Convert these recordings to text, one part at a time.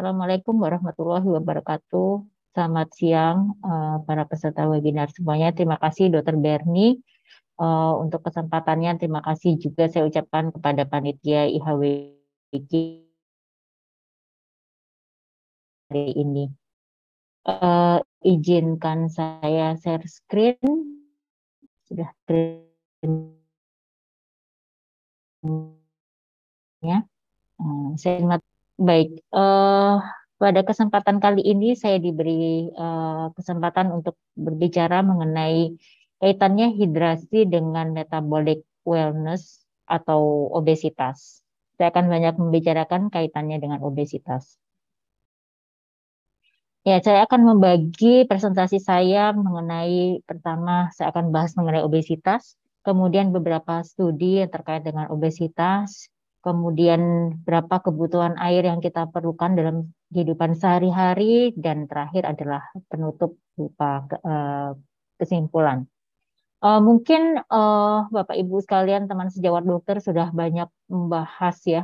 Assalamualaikum warahmatullahi wabarakatuh. Selamat siang uh, para peserta webinar semuanya. Terima kasih Dr. Berni uh, untuk kesempatannya. Terima kasih juga saya ucapkan kepada panitia IHWG hari ini. Uh, izinkan saya share screen. Sudah screen ya. Uh, saya ingat Baik, uh, pada kesempatan kali ini saya diberi uh, kesempatan untuk berbicara mengenai kaitannya hidrasi dengan metabolic wellness atau obesitas. Saya akan banyak membicarakan kaitannya dengan obesitas. Ya, saya akan membagi presentasi saya mengenai pertama saya akan bahas mengenai obesitas, kemudian beberapa studi yang terkait dengan obesitas, kemudian berapa kebutuhan air yang kita perlukan dalam kehidupan sehari-hari, dan terakhir adalah penutup berupa uh, kesimpulan. Uh, mungkin uh, Bapak Ibu sekalian, teman sejawat dokter sudah banyak membahas ya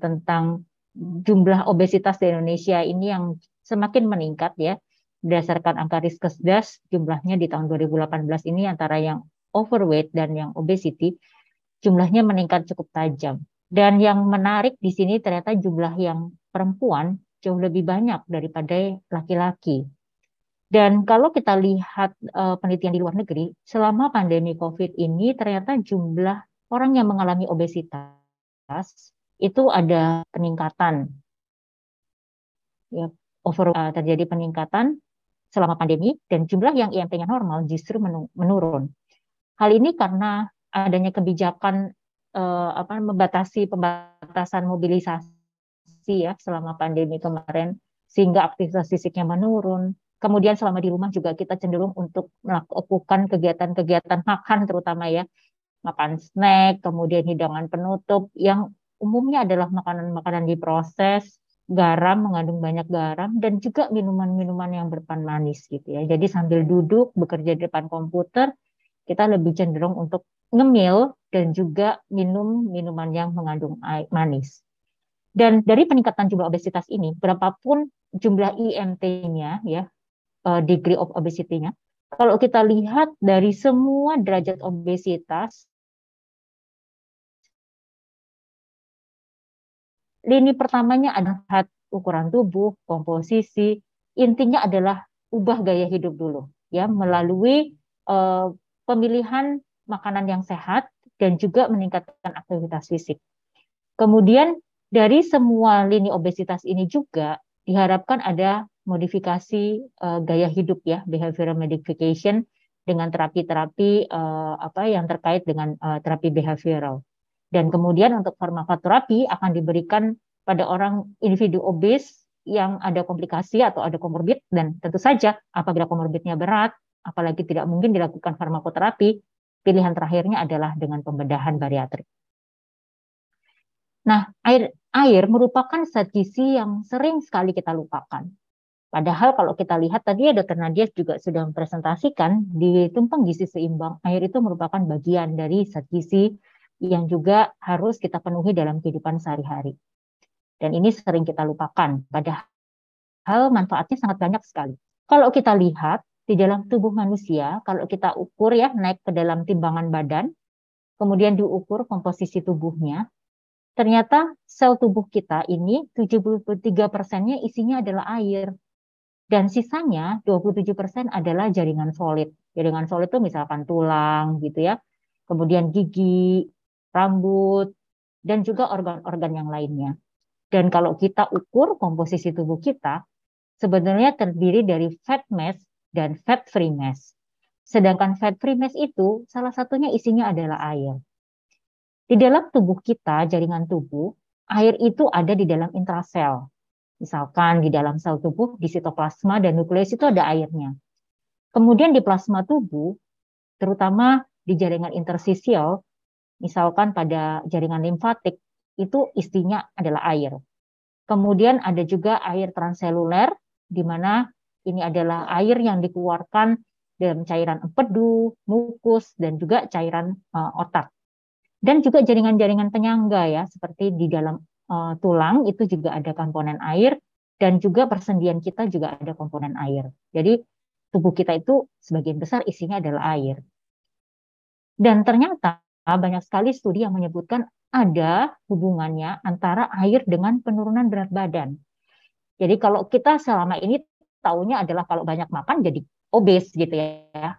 tentang jumlah obesitas di Indonesia ini yang semakin meningkat ya berdasarkan angka Riskesdas jumlahnya di tahun 2018 ini antara yang overweight dan yang obesity jumlahnya meningkat cukup tajam. Dan yang menarik di sini ternyata jumlah yang perempuan jauh lebih banyak daripada laki-laki. Dan kalau kita lihat uh, penelitian di luar negeri, selama pandemi COVID ini ternyata jumlah orang yang mengalami obesitas itu ada peningkatan. Ya, over uh, terjadi peningkatan selama pandemi dan jumlah yang IMT-nya normal justru menurun. Hal ini karena adanya kebijakan uh, apa membatasi pembatasan mobilisasi ya selama pandemi kemarin sehingga aktivitas fisiknya menurun. Kemudian selama di rumah juga kita cenderung untuk melakukan kegiatan-kegiatan makan terutama ya makan snack, kemudian hidangan penutup yang umumnya adalah makanan-makanan diproses, garam mengandung banyak garam dan juga minuman-minuman yang berpan manis gitu ya. Jadi sambil duduk bekerja di depan komputer kita lebih cenderung untuk ngemil dan juga minum minuman yang mengandung air manis. Dan dari peningkatan jumlah obesitas ini, berapapun jumlah IMT-nya, ya, uh, degree of obesity-nya, kalau kita lihat dari semua derajat obesitas, lini pertamanya adalah ukuran tubuh, komposisi, intinya adalah ubah gaya hidup dulu, ya, melalui uh, pemilihan makanan yang sehat, dan juga meningkatkan aktivitas fisik. Kemudian dari semua lini obesitas ini juga diharapkan ada modifikasi uh, gaya hidup ya, behavioral modification dengan terapi-terapi uh, apa yang terkait dengan uh, terapi behavioral. Dan kemudian untuk farmakoterapi akan diberikan pada orang individu obes yang ada komplikasi atau ada komorbid dan tentu saja apabila komorbidnya berat, apalagi tidak mungkin dilakukan farmakoterapi, pilihan terakhirnya adalah dengan pembedahan bariatrik. Nah, air air merupakan zat gizi yang sering sekali kita lupakan. Padahal kalau kita lihat tadi ya Dr. Nadia juga sudah mempresentasikan di tumpeng gizi seimbang, air itu merupakan bagian dari zat gizi yang juga harus kita penuhi dalam kehidupan sehari-hari. Dan ini sering kita lupakan, padahal manfaatnya sangat banyak sekali. Kalau kita lihat di dalam tubuh manusia, kalau kita ukur ya naik ke dalam timbangan badan, kemudian diukur komposisi tubuhnya, ternyata sel tubuh kita ini 73 persennya isinya adalah air. Dan sisanya 27 persen adalah jaringan solid. Jaringan solid itu misalkan tulang gitu ya, kemudian gigi, rambut, dan juga organ-organ yang lainnya. Dan kalau kita ukur komposisi tubuh kita, sebenarnya terdiri dari fat mass dan fat free mass. Sedangkan fat free mass itu salah satunya isinya adalah air. Di dalam tubuh kita, jaringan tubuh, air itu ada di dalam intrasel. Misalkan di dalam sel tubuh, di sitoplasma dan nukleus itu ada airnya. Kemudian di plasma tubuh, terutama di jaringan intersisial, misalkan pada jaringan limfatik, itu isinya adalah air. Kemudian ada juga air transseluler, di mana ini adalah air yang dikeluarkan dalam cairan empedu, mukus, dan juga cairan uh, otak. Dan juga jaringan-jaringan penyangga ya, seperti di dalam uh, tulang itu juga ada komponen air, dan juga persendian kita juga ada komponen air. Jadi tubuh kita itu sebagian besar isinya adalah air. Dan ternyata banyak sekali studi yang menyebutkan ada hubungannya antara air dengan penurunan berat badan. Jadi kalau kita selama ini taunya adalah kalau banyak makan jadi obes gitu ya.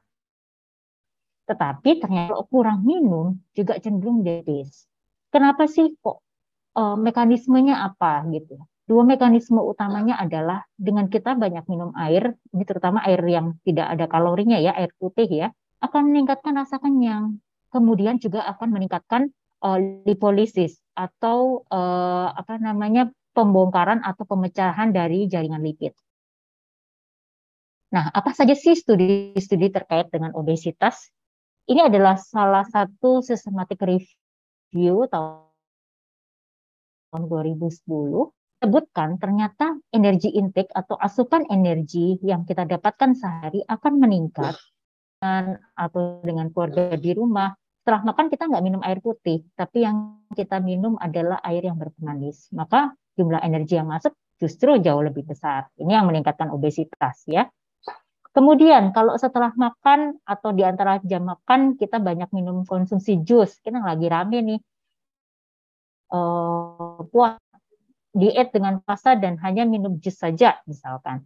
Tetapi ternyata kurang minum juga cenderung obes. Kenapa sih kok e, mekanismenya apa gitu? Dua mekanisme utamanya adalah dengan kita banyak minum air, ini terutama air yang tidak ada kalorinya ya, air putih ya, akan meningkatkan rasa kenyang. Kemudian juga akan meningkatkan uh, lipolisis atau uh, apa namanya pembongkaran atau pemecahan dari jaringan lipid. Nah, apa saja sih studi-studi terkait dengan obesitas? Ini adalah salah satu systematic review tahun 2010 sebutkan ternyata energi intake atau asupan energi yang kita dapatkan sehari akan meningkat dengan atau dengan keluarga di rumah. Setelah makan kita nggak minum air putih, tapi yang kita minum adalah air yang berpemanis. Maka jumlah energi yang masuk justru jauh lebih besar. Ini yang meningkatkan obesitas ya. Kemudian kalau setelah makan atau di antara jam makan kita banyak minum konsumsi jus, kita lagi rame nih. Uh, diet dengan puasa dan hanya minum jus saja misalkan.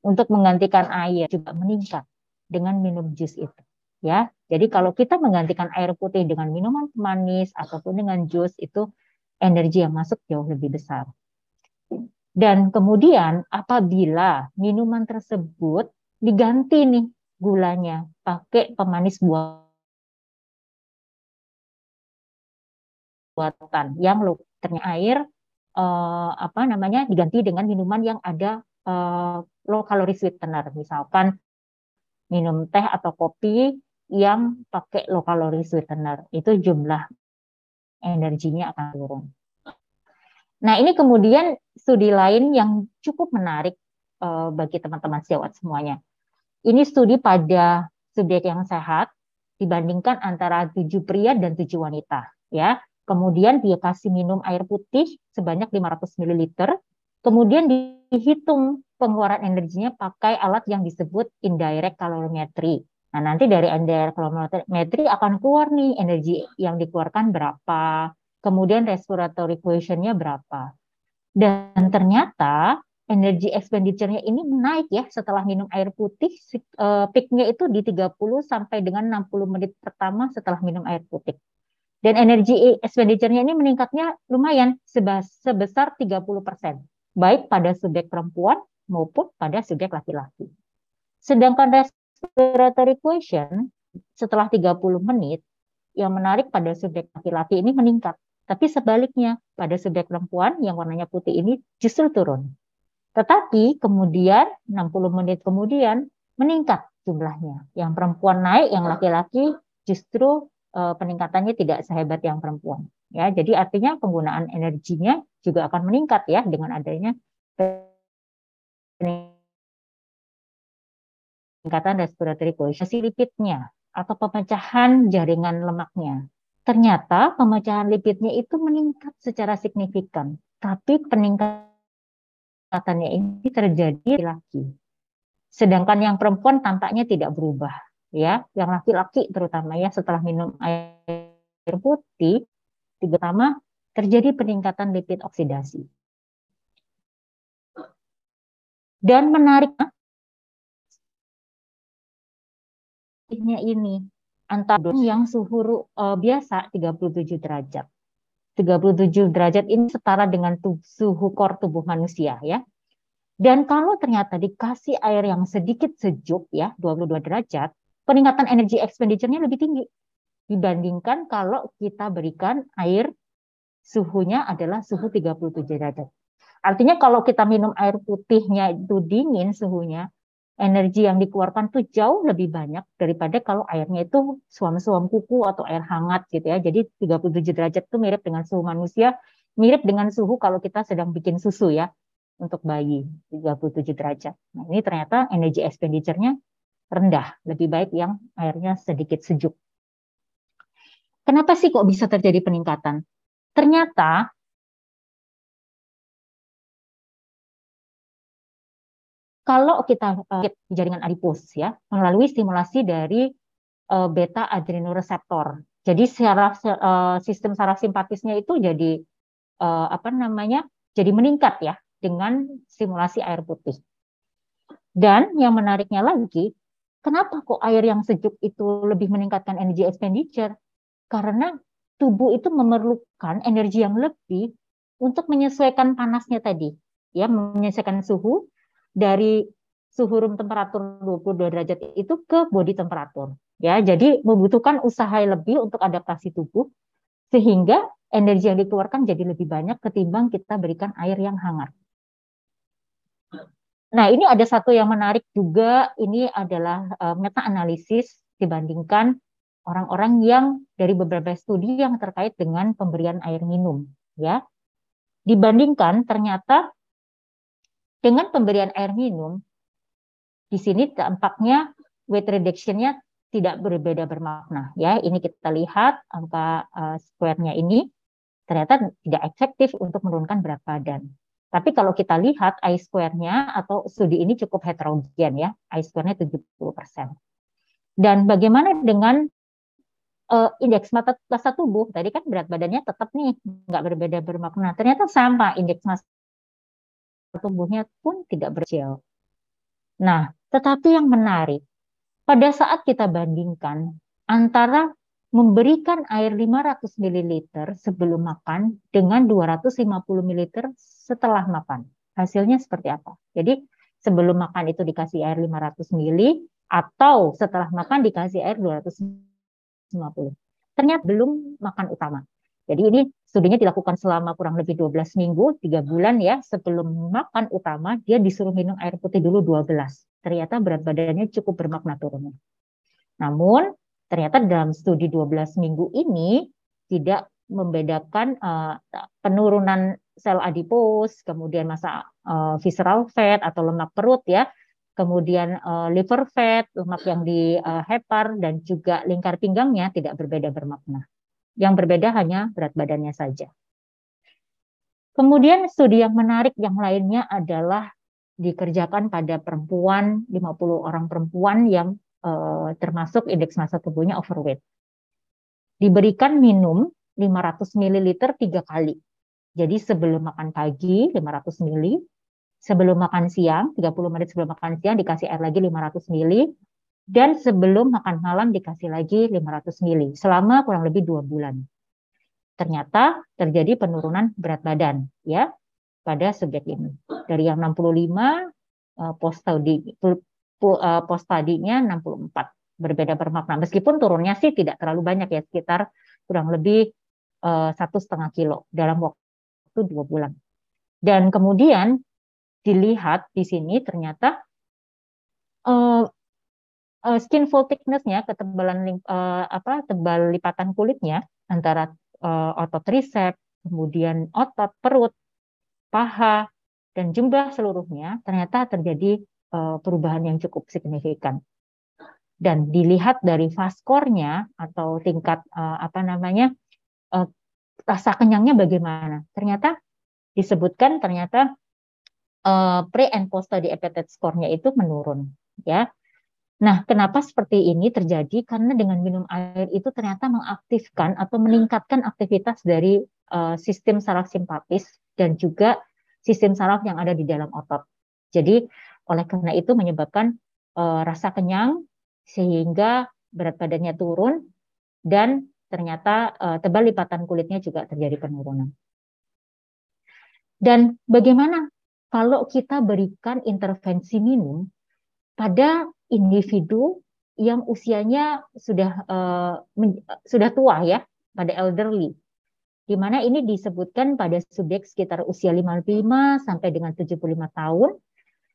Untuk menggantikan air juga meningkat dengan minum jus itu. Ya, jadi kalau kita menggantikan air putih dengan minuman manis ataupun dengan jus itu energi yang masuk jauh lebih besar. Dan kemudian apabila minuman tersebut diganti nih gulanya pakai pemanis buatan yang ternyata air uh, apa namanya diganti dengan minuman yang ada uh, low calorie sweetener misalkan minum teh atau kopi yang pakai low calorie sweetener itu jumlah energinya akan turun. Nah ini kemudian studi lain yang cukup menarik uh, bagi teman-teman sejawat semuanya. Ini studi pada subjek yang sehat dibandingkan antara tujuh pria dan tujuh wanita ya Kemudian dia kasih minum air putih sebanyak 500 ml. Kemudian dihitung pengeluaran energinya pakai alat yang disebut indirect calorimetry. Nah, nanti dari indirect calorimetry akan keluar nih energi yang dikeluarkan berapa, kemudian respiratory quotient-nya berapa. Dan ternyata energi expenditure-nya ini naik ya setelah minum air putih, eh, peak-nya itu di 30 sampai dengan 60 menit pertama setelah minum air putih. Dan energi expenditure-nya ini meningkatnya lumayan sebesar 30%, baik pada subjek perempuan maupun pada subjek laki-laki. Sedangkan respiratory quotient setelah 30 menit yang menarik pada subjek laki-laki ini meningkat. Tapi sebaliknya pada subjek perempuan yang warnanya putih ini justru turun. Tetapi kemudian 60 menit kemudian meningkat jumlahnya. Yang perempuan naik, yang laki-laki justru uh, peningkatannya tidak sehebat yang perempuan. Ya, jadi artinya penggunaan energinya juga akan meningkat ya dengan adanya peningkatan respiratory quotient lipidnya atau pemecahan jaringan lemaknya. Ternyata pemecahan lipidnya itu meningkat secara signifikan, tapi peningkatannya ini terjadi laki. Sedangkan yang perempuan tampaknya tidak berubah ya yang laki-laki terutama ya setelah minum air putih pertama terjadi peningkatan lipid oksidasi dan menarik ini antara yang suhu uh, biasa 37 derajat. 37 derajat ini setara dengan suhu kor tubuh manusia ya. Dan kalau ternyata dikasih air yang sedikit sejuk ya, 22 derajat, peningkatan energi expenditure-nya lebih tinggi dibandingkan kalau kita berikan air suhunya adalah suhu 37 derajat. Artinya kalau kita minum air putihnya itu dingin suhunya, energi yang dikeluarkan tuh jauh lebih banyak daripada kalau airnya itu suam-suam kuku atau air hangat gitu ya. Jadi 37 derajat itu mirip dengan suhu manusia, mirip dengan suhu kalau kita sedang bikin susu ya untuk bayi 37 derajat. Nah, ini ternyata energi expenditure-nya rendah, lebih baik yang airnya sedikit sejuk. Kenapa sih kok bisa terjadi peningkatan? Ternyata kalau kita uh, jaringan adipos ya melalui stimulasi dari uh, beta adrenoreseptor. Jadi secara uh, sistem saraf simpatisnya itu jadi uh, apa namanya? jadi meningkat ya dengan stimulasi air putih. Dan yang menariknya lagi, kenapa kok air yang sejuk itu lebih meningkatkan energi expenditure? Karena tubuh itu memerlukan energi yang lebih untuk menyesuaikan panasnya tadi, ya menyesuaikan suhu dari suhu room temperatur 22 derajat itu ke body temperatur. Ya, jadi membutuhkan usaha lebih untuk adaptasi tubuh sehingga energi yang dikeluarkan jadi lebih banyak ketimbang kita berikan air yang hangat. Nah, ini ada satu yang menarik juga, ini adalah uh, meta-analisis dibandingkan orang-orang yang dari beberapa studi yang terkait dengan pemberian air minum. ya Dibandingkan ternyata dengan pemberian air minum, di sini tampaknya weight reduction-nya tidak berbeda bermakna. Ya, ini kita lihat angka uh, square-nya ini ternyata tidak efektif untuk menurunkan berat badan. Tapi kalau kita lihat I square-nya atau studi ini cukup heterogen ya, I square-nya 70%. Dan bagaimana dengan uh, indeks massa tubuh? Tadi kan berat badannya tetap nih nggak berbeda bermakna. Ternyata sama indeks massa tubuhnya pun tidak berhasil. Nah, tetapi yang menarik, pada saat kita bandingkan antara memberikan air 500 ml sebelum makan dengan 250 ml setelah makan. Hasilnya seperti apa? Jadi sebelum makan itu dikasih air 500 ml atau setelah makan dikasih air 250. Ternyata belum makan utama. Jadi ini studinya dilakukan selama kurang lebih 12 minggu, 3 bulan ya, sebelum makan utama dia disuruh minum air putih dulu 12. Ternyata berat badannya cukup bermakna turunnya. Namun ternyata dalam studi 12 minggu ini tidak membedakan uh, penurunan sel adipos, kemudian masa uh, visceral fat atau lemak perut ya, kemudian uh, liver fat, lemak yang di uh, hepar dan juga lingkar pinggangnya tidak berbeda bermakna. Yang berbeda hanya berat badannya saja. Kemudian studi yang menarik yang lainnya adalah dikerjakan pada perempuan, 50 orang perempuan yang uh, termasuk indeks massa tubuhnya overweight. Diberikan minum 500 ml tiga kali. Jadi sebelum makan pagi 500 ml, sebelum makan siang 30 menit sebelum makan siang dikasih air lagi 500 ml, dan sebelum makan malam dikasih lagi 500 ml selama kurang lebih dua bulan. Ternyata terjadi penurunan berat badan ya pada subjek ini. Dari yang 65 eh, post studi eh, post tadinya 64 berbeda bermakna. Meskipun turunnya sih tidak terlalu banyak ya sekitar kurang lebih eh, satu setengah kilo dalam waktu dua bulan. Dan kemudian dilihat di sini ternyata uh, skin fold thickness-nya, ketebalan uh, apa tebal lipatan kulitnya antara uh, otot tricep, kemudian otot perut, paha dan jumlah seluruhnya ternyata terjadi uh, perubahan yang cukup signifikan. Dan dilihat dari faskornya atau tingkat uh, apa namanya uh, rasa kenyangnya bagaimana? Ternyata disebutkan ternyata uh, pre and post study appetite score-nya itu menurun ya Nah, kenapa seperti ini terjadi? Karena dengan minum air itu ternyata mengaktifkan atau meningkatkan aktivitas dari uh, sistem saraf simpatis dan juga sistem saraf yang ada di dalam otot. Jadi, oleh karena itu menyebabkan uh, rasa kenyang sehingga berat badannya turun dan ternyata uh, tebal lipatan kulitnya juga terjadi penurunan. Dan bagaimana kalau kita berikan intervensi minum pada individu yang usianya sudah uh, sudah tua ya pada elderly di mana ini disebutkan pada subjek sekitar usia 55 sampai dengan 75 tahun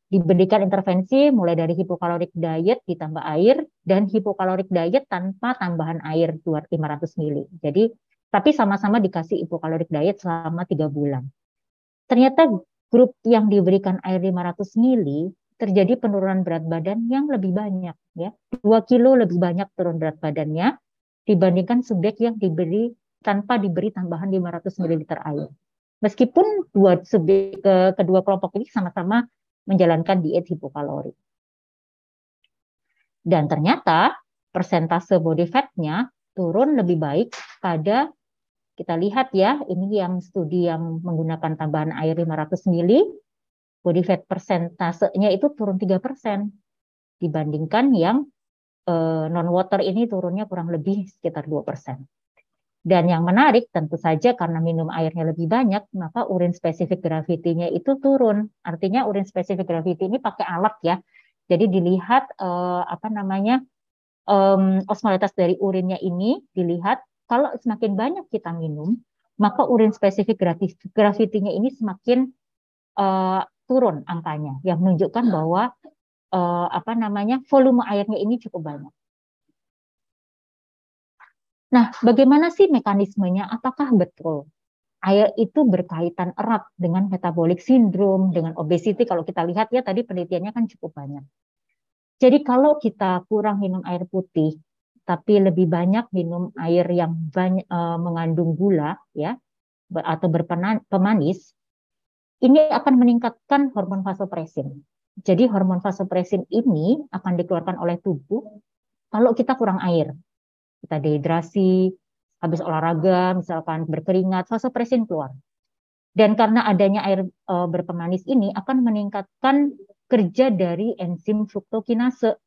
diberikan intervensi mulai dari hipokalorik diet ditambah air dan hipokalorik diet tanpa tambahan air 500 ml. Jadi tapi sama-sama dikasih hipokalorik diet selama tiga bulan. Ternyata grup yang diberikan air 500 ml terjadi penurunan berat badan yang lebih banyak ya. 2 kilo lebih banyak turun berat badannya dibandingkan subjek yang diberi tanpa diberi tambahan 500 ml air. Meskipun dua subjek ke, kedua kelompok ini sama-sama menjalankan diet hipokalori. Dan ternyata persentase body fat-nya turun lebih baik pada kita lihat ya, ini yang studi yang menggunakan tambahan air 500 ml, body fat persentasenya itu turun 3% dibandingkan yang eh, non water ini turunnya kurang lebih sekitar 2%. Dan yang menarik tentu saja karena minum airnya lebih banyak, maka urin spesifik gravity-nya itu turun. Artinya urin spesifik gravity ini pakai alat ya. Jadi dilihat eh, apa namanya um, osmolitas dari urinnya ini dilihat kalau semakin banyak kita minum, maka urin spesifik gravity-nya ini semakin uh, turun angkanya, yang menunjukkan bahwa uh, apa namanya volume airnya ini cukup banyak. Nah, bagaimana sih mekanismenya? Apakah betul air itu berkaitan erat dengan metabolic syndrome, dengan obesity? Kalau kita lihat ya tadi penelitiannya kan cukup banyak. Jadi kalau kita kurang minum air putih, tapi lebih banyak minum air yang banyak uh, mengandung gula ya atau berpemanis, ini akan meningkatkan hormon vasopresin. Jadi hormon vasopresin ini akan dikeluarkan oleh tubuh kalau kita kurang air kita dehidrasi, habis olahraga, misalkan berkeringat, vasopresin keluar. Dan karena adanya air e, berpemanis ini akan meningkatkan kerja dari enzim fruktokinase.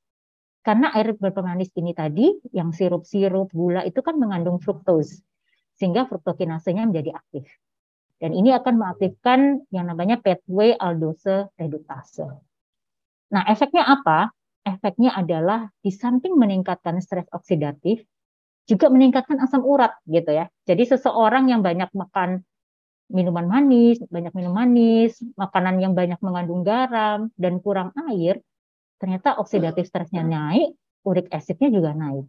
Karena air berpemanis ini tadi, yang sirup-sirup, gula itu kan mengandung fruktos. Sehingga fruktokinasenya menjadi aktif. Dan ini akan mengaktifkan yang namanya pathway aldose reduktase. Nah, efeknya apa? Efeknya adalah di samping meningkatkan stres oksidatif, juga meningkatkan asam urat gitu ya. Jadi seseorang yang banyak makan minuman manis, banyak minum manis, makanan yang banyak mengandung garam dan kurang air, ternyata oksidatif stresnya naik, uric acidnya juga naik.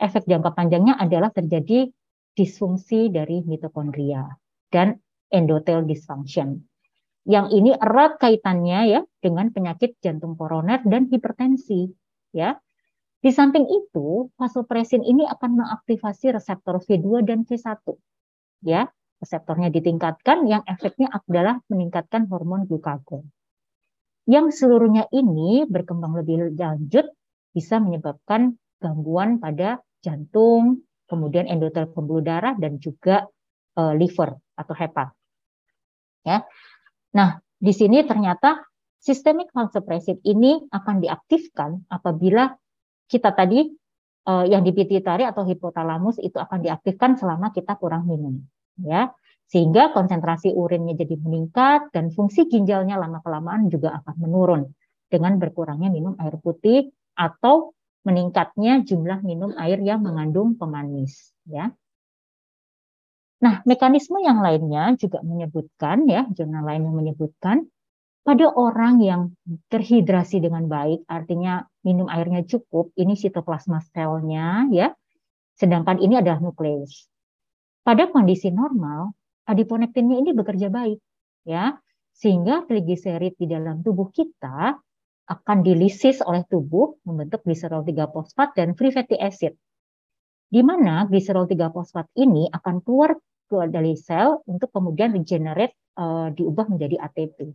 Efek jangka panjangnya adalah terjadi disfungsi dari mitokondria dan endothel dysfunction. Yang ini erat kaitannya ya dengan penyakit jantung koroner dan hipertensi ya. Di samping itu, vasopresin ini akan mengaktifasi reseptor V2 dan V1. Ya, reseptornya ditingkatkan yang efeknya adalah meningkatkan hormon glukagon. Yang seluruhnya ini berkembang lebih lanjut bisa menyebabkan gangguan pada jantung, kemudian endotel pembuluh darah dan juga uh, liver atau hepat. Ya. Nah, di sini ternyata sistemik vasopressin ini akan diaktifkan apabila kita tadi uh, yang di pituitari atau hipotalamus itu akan diaktifkan selama kita kurang minum ya sehingga konsentrasi urinnya jadi meningkat dan fungsi ginjalnya lama kelamaan juga akan menurun dengan berkurangnya minum air putih atau meningkatnya jumlah minum air yang mengandung pemanis ya. Nah, mekanisme yang lainnya juga menyebutkan ya, jurnal lain yang menyebutkan pada orang yang terhidrasi dengan baik, artinya minum airnya cukup, ini sitoplasma selnya ya. Sedangkan ini adalah nukleus. Pada kondisi normal, adiponektinnya ini bekerja baik ya. Sehingga trigliserid di dalam tubuh kita akan dilisis oleh tubuh membentuk gliserol 3 fosfat dan free fatty acid. Di mana gliserol 3 fosfat ini akan keluar dari sel untuk kemudian regenerate uh, diubah menjadi ATP.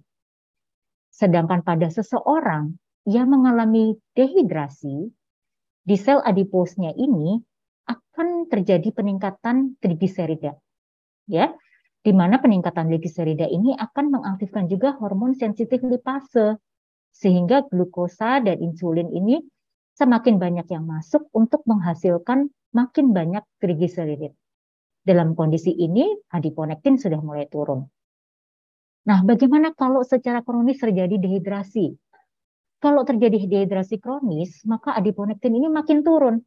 Sedangkan pada seseorang yang mengalami dehidrasi, di sel adiposnya ini akan terjadi peningkatan trigliserida. Ya, di mana peningkatan trigliserida ini akan mengaktifkan juga hormon sensitif lipase sehingga glukosa dan insulin ini semakin banyak yang masuk untuk menghasilkan makin banyak trigliserid. Dalam kondisi ini adiponektin sudah mulai turun. Nah, bagaimana kalau secara kronis terjadi dehidrasi? Kalau terjadi dehidrasi kronis, maka adiponektin ini makin turun.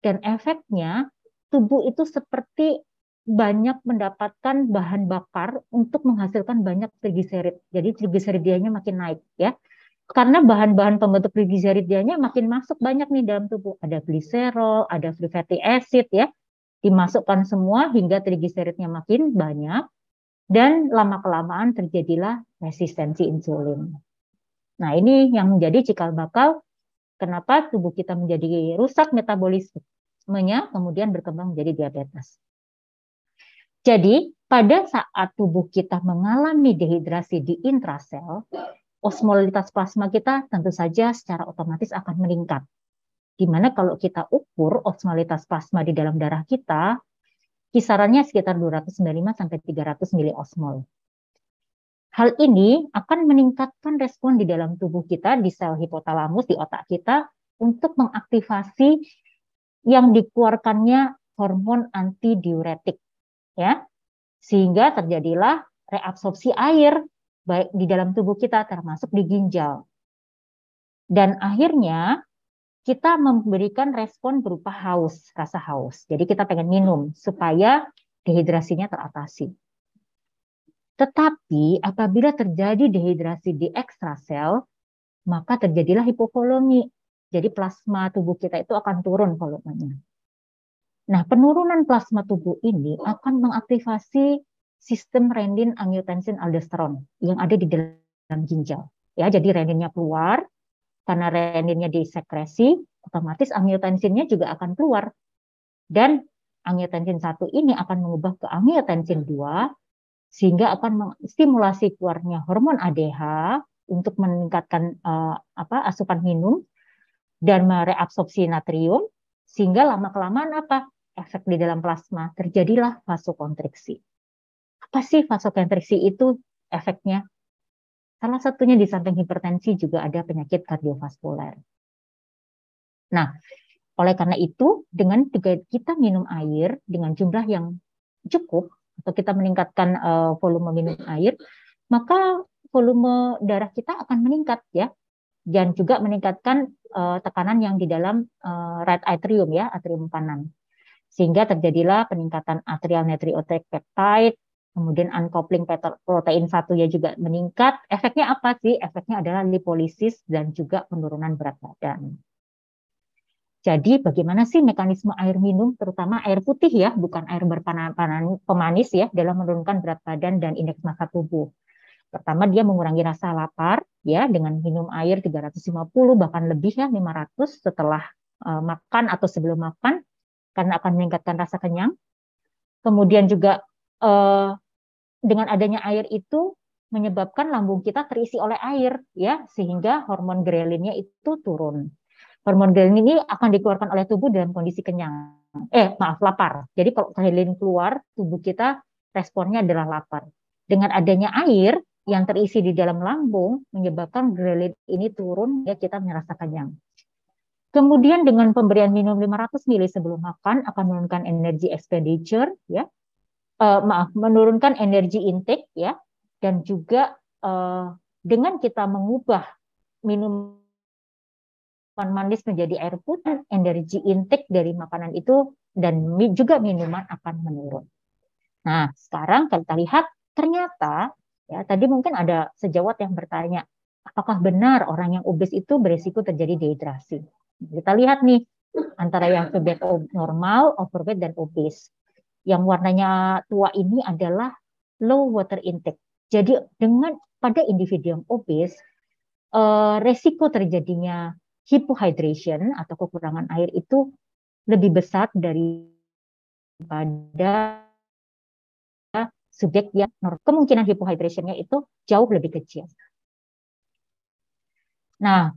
Dan efeknya tubuh itu seperti banyak mendapatkan bahan bakar untuk menghasilkan banyak trigliserid. Jadi trigliseridnya makin naik ya. Karena bahan-bahan pembentuk trigliseridnya makin masuk banyak nih dalam tubuh. Ada gliserol, ada free fatty acid ya. Dimasukkan semua hingga trigliseridnya makin banyak dan lama-kelamaan terjadilah resistensi insulin. Nah, ini yang menjadi cikal bakal kenapa tubuh kita menjadi rusak metabolismenya, kemudian berkembang menjadi diabetes. Jadi, pada saat tubuh kita mengalami dehidrasi di intrasel, osmolitas plasma kita tentu saja secara otomatis akan meningkat. Di mana kalau kita ukur osmolitas plasma di dalam darah kita, kisarannya sekitar 295 sampai 300 miliosmol. Hal ini akan meningkatkan respon di dalam tubuh kita di sel hipotalamus di otak kita untuk mengaktifasi yang dikeluarkannya hormon antidiuretik ya. Sehingga terjadilah reabsorpsi air baik di dalam tubuh kita termasuk di ginjal. Dan akhirnya kita memberikan respon berupa haus, rasa haus. Jadi kita pengen minum supaya dehidrasinya teratasi. Tetapi apabila terjadi dehidrasi di ekstrasel, maka terjadilah hipovolemi. Jadi plasma tubuh kita itu akan turun volumenya. Nah, penurunan plasma tubuh ini akan mengaktifasi sistem renin angiotensin aldosteron yang ada di dalam ginjal. Ya, jadi reninnya keluar, karena reninnya disekresi, otomatis angiotensinnya juga akan keluar. Dan angiotensin 1 ini akan mengubah ke angiotensin 2 sehingga akan menstimulasi keluarnya hormon ADH untuk meningkatkan uh, apa asupan minum dan mereabsorpsi natrium sehingga lama kelamaan apa efek di dalam plasma terjadilah vasokonstriksi. Apa sih vasokonstriksi itu efeknya? Salah satunya di samping hipertensi juga ada penyakit kardiovaskuler. Nah, oleh karena itu, dengan kita minum air dengan jumlah yang cukup, atau kita meningkatkan uh, volume minum air, maka volume darah kita akan meningkat ya, dan juga meningkatkan uh, tekanan yang di dalam uh, right atrium ya, atrium kanan. Sehingga terjadilah peningkatan atrial natriuretic peptide, kemudian uncoupling protein satu ya juga meningkat. Efeknya apa sih? Efeknya adalah lipolisis dan juga penurunan berat badan. Jadi bagaimana sih mekanisme air minum, terutama air putih ya, bukan air berpemanis ya, dalam menurunkan berat badan dan indeks massa tubuh. Pertama dia mengurangi rasa lapar ya dengan minum air 350 bahkan lebih ya 500 setelah uh, makan atau sebelum makan karena akan meningkatkan rasa kenyang. Kemudian juga uh, dengan adanya air itu menyebabkan lambung kita terisi oleh air ya sehingga hormon grelinnya itu turun. Hormon grelin ini akan dikeluarkan oleh tubuh dalam kondisi kenyang. Eh, maaf, lapar. Jadi kalau grelin keluar, tubuh kita responnya adalah lapar. Dengan adanya air yang terisi di dalam lambung menyebabkan grelin ini turun ya kita merasa kenyang. Kemudian dengan pemberian minum 500 ml sebelum makan akan menurunkan energi expenditure ya uh, maaf menurunkan energi intake ya dan juga uh, dengan kita mengubah minuman manis menjadi air putih, energi intake dari makanan itu dan juga minuman akan menurun. Nah, sekarang kita lihat ternyata ya tadi mungkin ada sejawat yang bertanya, apakah benar orang yang obes itu berisiko terjadi dehidrasi? Kita lihat nih antara yang feedback normal, overweight dan obes yang warnanya tua ini adalah low water intake. Jadi dengan pada individu yang obes, eh, resiko terjadinya hypohydration atau kekurangan air itu lebih besar daripada subjek yang kemungkinan hypohydrationnya itu jauh lebih kecil. Nah,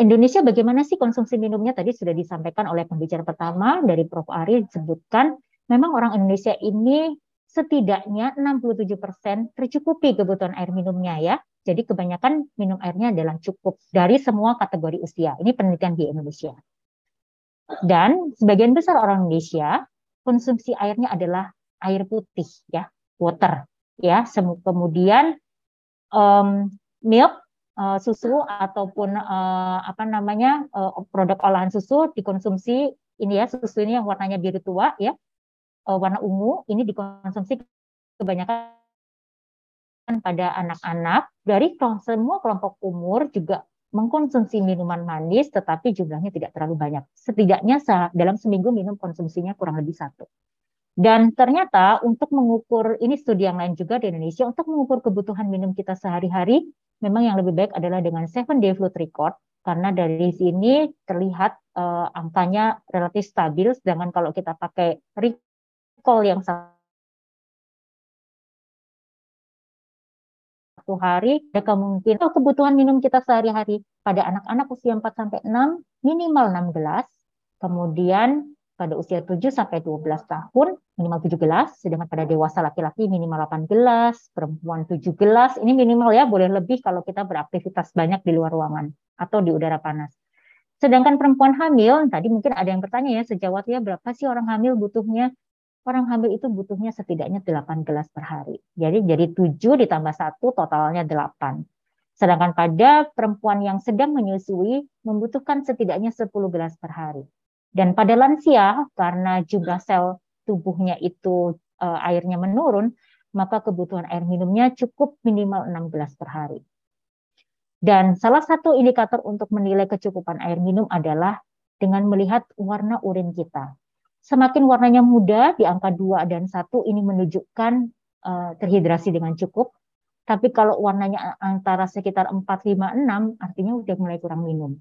Indonesia bagaimana sih konsumsi minumnya? Tadi sudah disampaikan oleh pembicara pertama dari Prof. Ari disebutkan memang orang Indonesia ini setidaknya 67% tercukupi kebutuhan air minumnya ya. Jadi kebanyakan minum airnya adalah cukup dari semua kategori usia. Ini penelitian di Indonesia. Dan sebagian besar orang Indonesia konsumsi airnya adalah air putih ya, water ya. Kemudian um, milk uh, susu ataupun uh, apa namanya uh, produk olahan susu dikonsumsi ini ya susu ini yang warnanya biru tua ya uh, warna ungu ini dikonsumsi kebanyakan pada anak-anak dari semua kelompok umur juga mengkonsumsi minuman manis tetapi jumlahnya tidak terlalu banyak. Setidaknya dalam seminggu minum konsumsinya kurang lebih satu. Dan ternyata untuk mengukur, ini studi yang lain juga di Indonesia, untuk mengukur kebutuhan minum kita sehari-hari, memang yang lebih baik adalah dengan seven day fluid record, karena dari sini terlihat uh, angkanya relatif stabil, sedangkan kalau kita pakai call yang satu hari, ada kemungkinan oh, kebutuhan minum kita sehari-hari pada anak-anak usia 4 sampai 6 minimal 6 gelas. Kemudian pada usia 7 sampai 12 tahun minimal 7 gelas, sedangkan pada dewasa laki-laki minimal 8 gelas, perempuan 7 gelas. Ini minimal ya, boleh lebih kalau kita beraktivitas banyak di luar ruangan atau di udara panas. Sedangkan perempuan hamil, tadi mungkin ada yang bertanya ya, sejawat ya berapa sih orang hamil butuhnya? Orang hamil itu butuhnya setidaknya 8 gelas per hari. Jadi jadi 7 ditambah 1 totalnya 8. Sedangkan pada perempuan yang sedang menyusui membutuhkan setidaknya 10 gelas per hari. Dan pada lansia karena jumlah sel tubuhnya itu e, airnya menurun, maka kebutuhan air minumnya cukup minimal 6 gelas per hari. Dan salah satu indikator untuk menilai kecukupan air minum adalah dengan melihat warna urin kita. Semakin warnanya muda di angka 2 dan 1 ini menunjukkan uh, terhidrasi dengan cukup. Tapi kalau warnanya antara sekitar 4, 5, 6 artinya udah mulai kurang minum.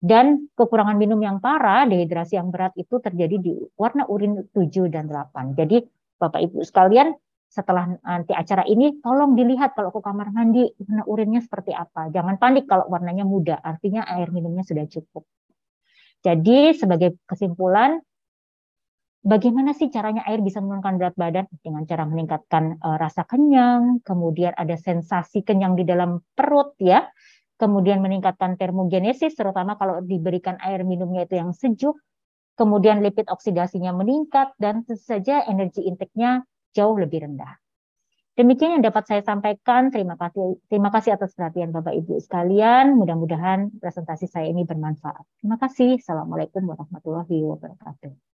Dan kekurangan minum yang parah, dehidrasi yang berat itu terjadi di warna urin 7 dan 8. Jadi Bapak Ibu sekalian, setelah nanti acara ini tolong dilihat kalau ke kamar mandi warna urinnya seperti apa. Jangan panik kalau warnanya muda, artinya air minumnya sudah cukup. Jadi sebagai kesimpulan, bagaimana sih caranya air bisa menurunkan berat badan? Dengan cara meningkatkan uh, rasa kenyang, kemudian ada sensasi kenyang di dalam perut ya, kemudian meningkatkan termogenesis, terutama kalau diberikan air minumnya itu yang sejuk, kemudian lipid oksidasinya meningkat, dan tentu saja energi intake-nya jauh lebih rendah. Demikian yang dapat saya sampaikan. Terima kasih, terima kasih atas perhatian Bapak Ibu sekalian. Mudah-mudahan presentasi saya ini bermanfaat. Terima kasih. Assalamualaikum warahmatullahi wabarakatuh.